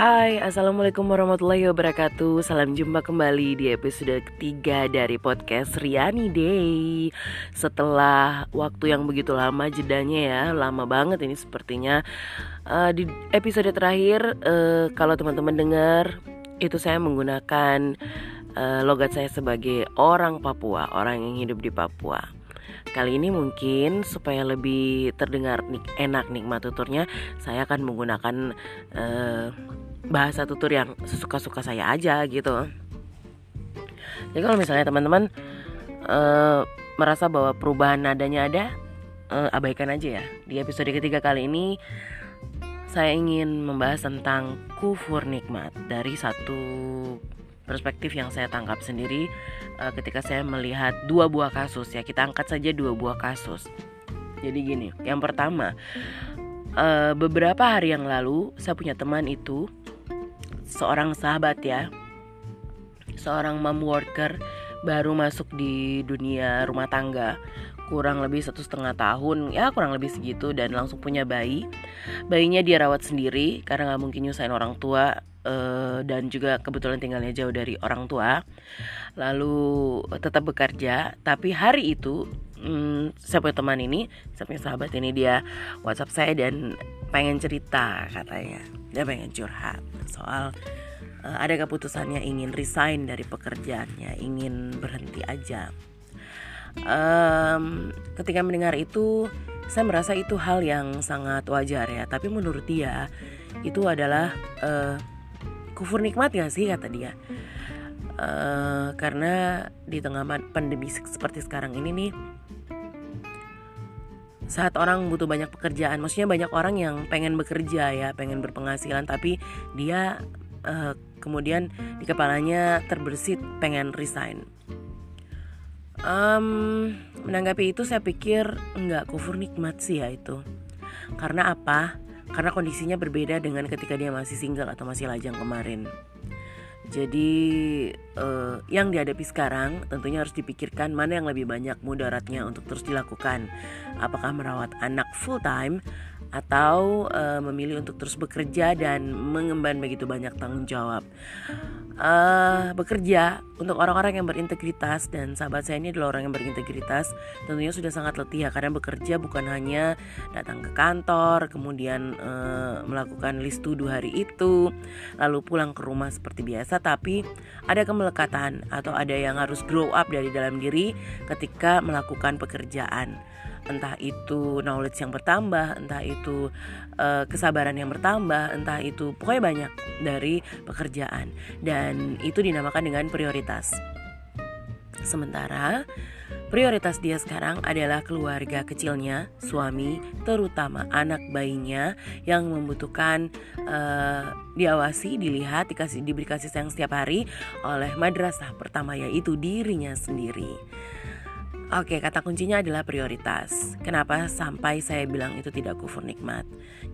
Hai, Assalamualaikum warahmatullahi wabarakatuh. Salam jumpa kembali di episode ketiga dari podcast Riani Day. Setelah waktu yang begitu lama jedanya ya Lama banget ini sepertinya. Uh, Di episode terakhir uh, Kalau teman-teman dengar Itu saya menggunakan uh, logat saya sebagai orang Papua Orang yang hidup di Papua. Kali ini mungkin supaya lebih terdengar enak nikmat tuturnya, saya akan menggunakan uh, bahasa tutur yang sesuka-suka saya aja gitu. Jadi kalau misalnya teman-teman uh, merasa bahwa perubahan nadanya ada, uh, abaikan aja ya. Di episode ketiga kali ini saya ingin membahas tentang kufur nikmat dari satu perspektif yang saya tangkap sendiri uh, ketika saya melihat dua buah kasus ya kita angkat saja dua buah kasus jadi gini yang pertama uh, beberapa hari yang lalu saya punya teman itu seorang sahabat ya. Seorang mom worker baru masuk di dunia rumah tangga. Kurang lebih satu setengah tahun ya kurang lebih segitu dan langsung punya bayi. Bayinya dia rawat sendiri karena nggak mungkin nyusahin orang tua uh, dan juga kebetulan tinggalnya jauh dari orang tua. Lalu tetap bekerja tapi hari itu hmm, saya punya teman ini saya punya sahabat ini dia WhatsApp saya dan pengen cerita katanya. Dia pengen curhat soal uh, ada keputusannya ingin resign dari pekerjaannya ingin berhenti aja. Um, ketika mendengar itu saya merasa itu hal yang sangat wajar ya. Tapi menurut dia itu adalah uh, kufur nikmat gak sih kata dia. Uh, karena di tengah pandemi seperti sekarang ini nih saat orang butuh banyak pekerjaan maksudnya banyak orang yang pengen bekerja ya pengen berpenghasilan tapi dia uh, kemudian di kepalanya terbersit pengen resign. Um, menanggapi itu saya pikir enggak kufur nikmat sih ya itu. Karena apa karena kondisinya berbeda dengan ketika dia masih single atau masih lajang kemarin. Jadi uh, yang dihadapi sekarang tentunya harus dipikirkan mana yang lebih banyak mudaratnya untuk terus dilakukan. Apakah merawat anak full time atau uh, memilih untuk terus bekerja dan mengemban begitu banyak tanggung jawab. Uh, bekerja untuk orang-orang yang berintegritas dan sahabat saya ini adalah orang yang berintegritas tentunya sudah sangat letih ya karena bekerja bukan hanya datang ke kantor kemudian uh, melakukan list to do hari itu lalu pulang ke rumah seperti biasa tapi ada kemelekatan atau ada yang harus grow up dari dalam diri ketika melakukan pekerjaan entah itu knowledge yang bertambah, entah itu uh, kesabaran yang bertambah, entah itu pokoknya banyak dari pekerjaan dan itu dinamakan dengan prioritas. Sementara prioritas dia sekarang adalah keluarga kecilnya, suami, terutama anak bayinya yang membutuhkan uh, diawasi, dilihat, dikasih diberi kasih sayang setiap hari oleh madrasah pertama yaitu dirinya sendiri. Oke, kata kuncinya adalah prioritas. Kenapa sampai saya bilang itu tidak kufur nikmat?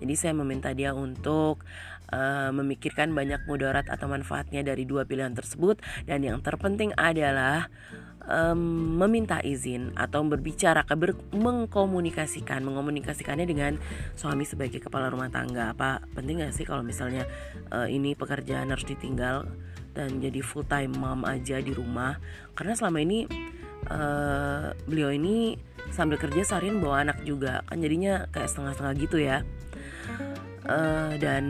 Jadi saya meminta dia untuk uh, memikirkan banyak mudarat atau manfaatnya dari dua pilihan tersebut dan yang terpenting adalah um, meminta izin atau berbicara ber, mengkomunikasikan mengomunikasikannya dengan suami sebagai kepala rumah tangga apa penting gak sih kalau misalnya uh, ini pekerjaan harus ditinggal dan jadi full time mom aja di rumah karena selama ini uh, beliau ini sambil kerja seharian bawa anak juga kan jadinya kayak setengah-setengah gitu ya uh, dan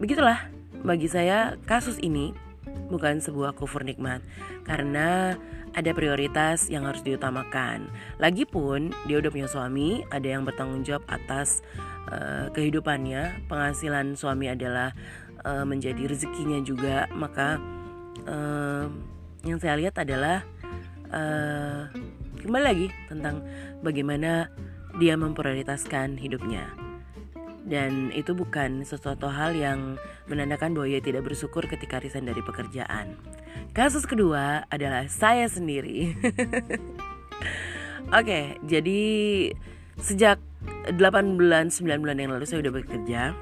begitulah bagi saya kasus ini bukan sebuah kufur nikmat karena ada prioritas yang harus diutamakan. Lagipun dia udah punya suami, ada yang bertanggung jawab atas uh, kehidupannya. Penghasilan suami adalah uh, menjadi rezekinya juga. Maka uh, yang saya lihat adalah uh, kembali lagi tentang bagaimana dia memprioritaskan hidupnya. Dan itu bukan sesuatu hal yang menandakan bahwa ia tidak bersyukur ketika resign dari pekerjaan. Kasus kedua adalah saya sendiri. Oke, okay, jadi sejak 8 bulan, 9 bulan yang lalu saya udah bekerja.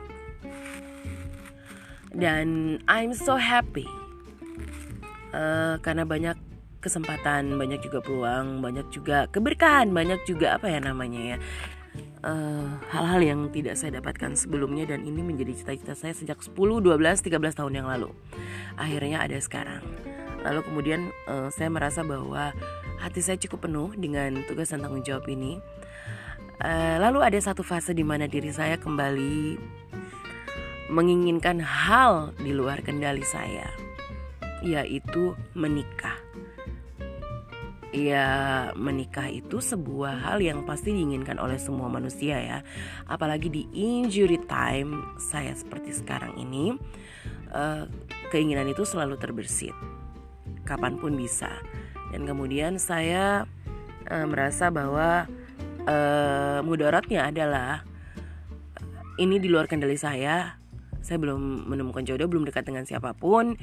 Dan I'm so happy. Uh, karena banyak kesempatan, banyak juga peluang, banyak juga keberkahan, banyak juga apa ya namanya ya. eh, hal-hal uh, yang tidak saya dapatkan sebelumnya dan ini menjadi cita-cita saya sejak 10, 12, 13 tahun yang lalu. Akhirnya ada sekarang. Lalu kemudian uh, saya merasa bahwa hati saya cukup penuh dengan tugas dan tanggung jawab ini. Uh, lalu ada satu fase di mana diri saya kembali menginginkan hal di luar kendali saya, yaitu menikah ya menikah itu sebuah hal yang pasti diinginkan oleh semua manusia ya. Apalagi di injury time saya seperti sekarang ini uh, keinginan itu selalu terbersit kapan pun bisa. Dan kemudian saya uh, merasa bahwa uh, mudaratnya adalah ini di luar kendali saya saya belum menemukan jodoh belum dekat dengan siapa pun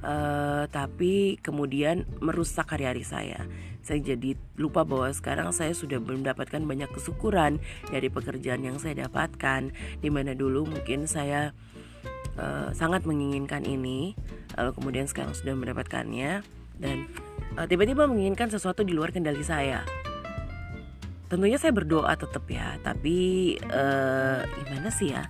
uh, tapi kemudian merusak hari-hari saya. Saya jadi lupa bahwa sekarang saya sudah mendapatkan banyak kesyukuran dari pekerjaan yang saya dapatkan di mana dulu mungkin saya uh, sangat menginginkan ini lalu kemudian sekarang sudah mendapatkannya dan uh, tiba-tiba menginginkan sesuatu di luar kendali saya. Tentunya saya berdoa tetap ya tapi uh, gimana sih ya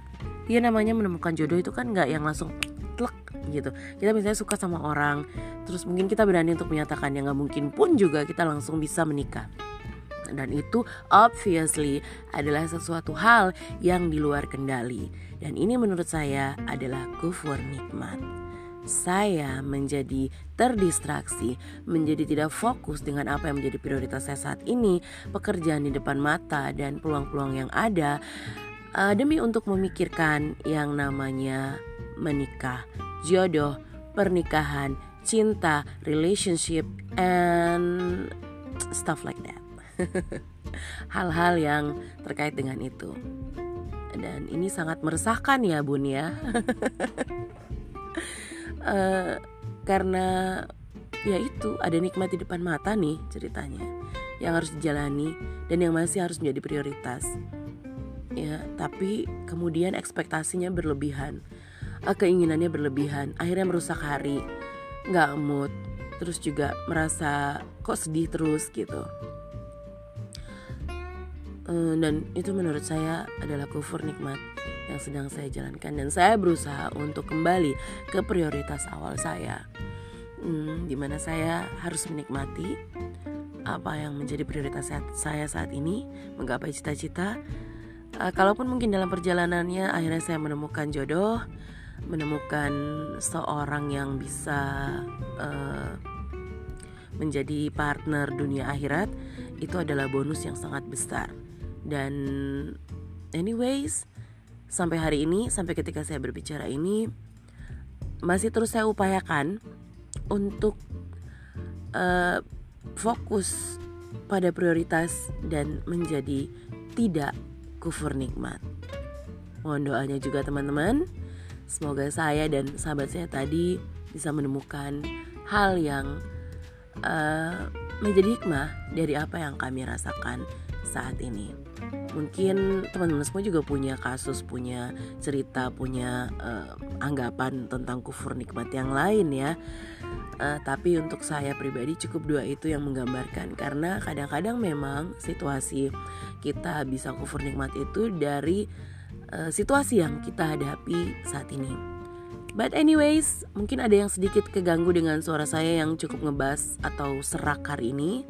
ya namanya menemukan jodoh itu kan nggak yang langsung tlek gitu. Kita misalnya suka sama orang terus mungkin kita berani untuk menyatakan yang nggak mungkin pun juga kita langsung bisa menikah. Dan itu obviously adalah sesuatu hal yang di luar kendali. Dan ini menurut saya adalah kufur nikmat. Saya menjadi terdistraksi, menjadi tidak fokus dengan apa yang menjadi prioritas saya saat ini, pekerjaan di depan mata dan peluang-peluang yang ada uh, demi untuk memikirkan yang namanya menikah, jodoh, pernikahan, cinta, relationship, and stuff like that. Hal-hal yang terkait dengan itu. Dan ini sangat meresahkan ya bun ya. uh, karena ya itu ada nikmat di depan mata nih ceritanya yang harus dijalani dan yang masih harus menjadi prioritas ya tapi kemudian ekspektasinya berlebihan. Uh, keinginannya berlebihan. Akhirnya merusak hari. Nggak mood. Terus juga merasa kok sedih terus gitu. Uh, dan itu menurut saya adalah kufur nikmat yang sedang saya jalankan. Dan saya berusaha untuk kembali ke prioritas awal saya. Hmm, di mana saya harus menikmati apa yang menjadi prioritas saya saat ini menggapai cita-cita uh, kalaupun mungkin dalam perjalanannya akhirnya saya menemukan jodoh menemukan seorang yang bisa uh, menjadi partner dunia akhirat itu adalah bonus yang sangat besar. Dan anyways sampai hari ini sampai ketika saya berbicara ini masih terus saya upayakan untuk uh, fokus pada prioritas dan menjadi tidak kufur nikmat. Mohon doanya juga teman-teman. Semoga saya dan sahabat saya tadi bisa menemukan hal yang uh, menjadi hikmah dari apa yang kami rasakan saat ini. Mungkin teman-teman semua juga punya kasus, punya cerita, punya uh, anggapan tentang kufur nikmat yang lain ya. Uh, tapi untuk saya pribadi cukup dua itu yang menggambarkan karena kadang-kadang memang situasi kita bisa kufur nikmat itu dari uh, situasi yang kita hadapi saat ini. But anyways, mungkin ada yang sedikit keganggu dengan suara saya yang cukup ngebas atau serak hari ini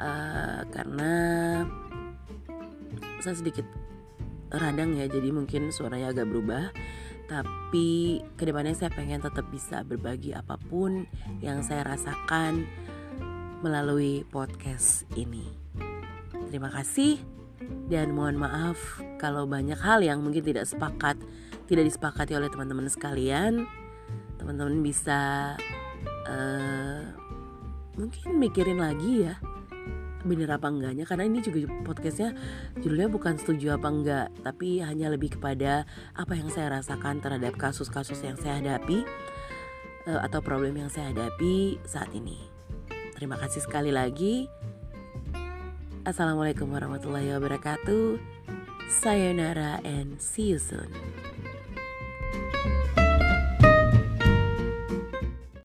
uh, karena saya sedikit radang ya, jadi mungkin suaranya agak berubah tapi ke depannya saya pengen tetap bisa berbagi apa pun yang saya rasakan melalui podcast ini. Terima kasih dan mohon maaf kalau banyak hal yang mungkin tidak sepakat, tidak disepakati oleh teman-teman sekalian. Teman-teman bisa uh, mungkin mikirin lagi ya bener apa enggaknya karena ini juga podcastnya judulnya bukan setuju apa enggak tapi hanya lebih kepada apa yang saya rasakan terhadap kasus-kasus yang saya hadapi uh, atau problem yang saya hadapi saat ini. Terima kasih sekali lagi. Assalamualaikum warahmatullahi wabarakatuh. Sayonara and see you soon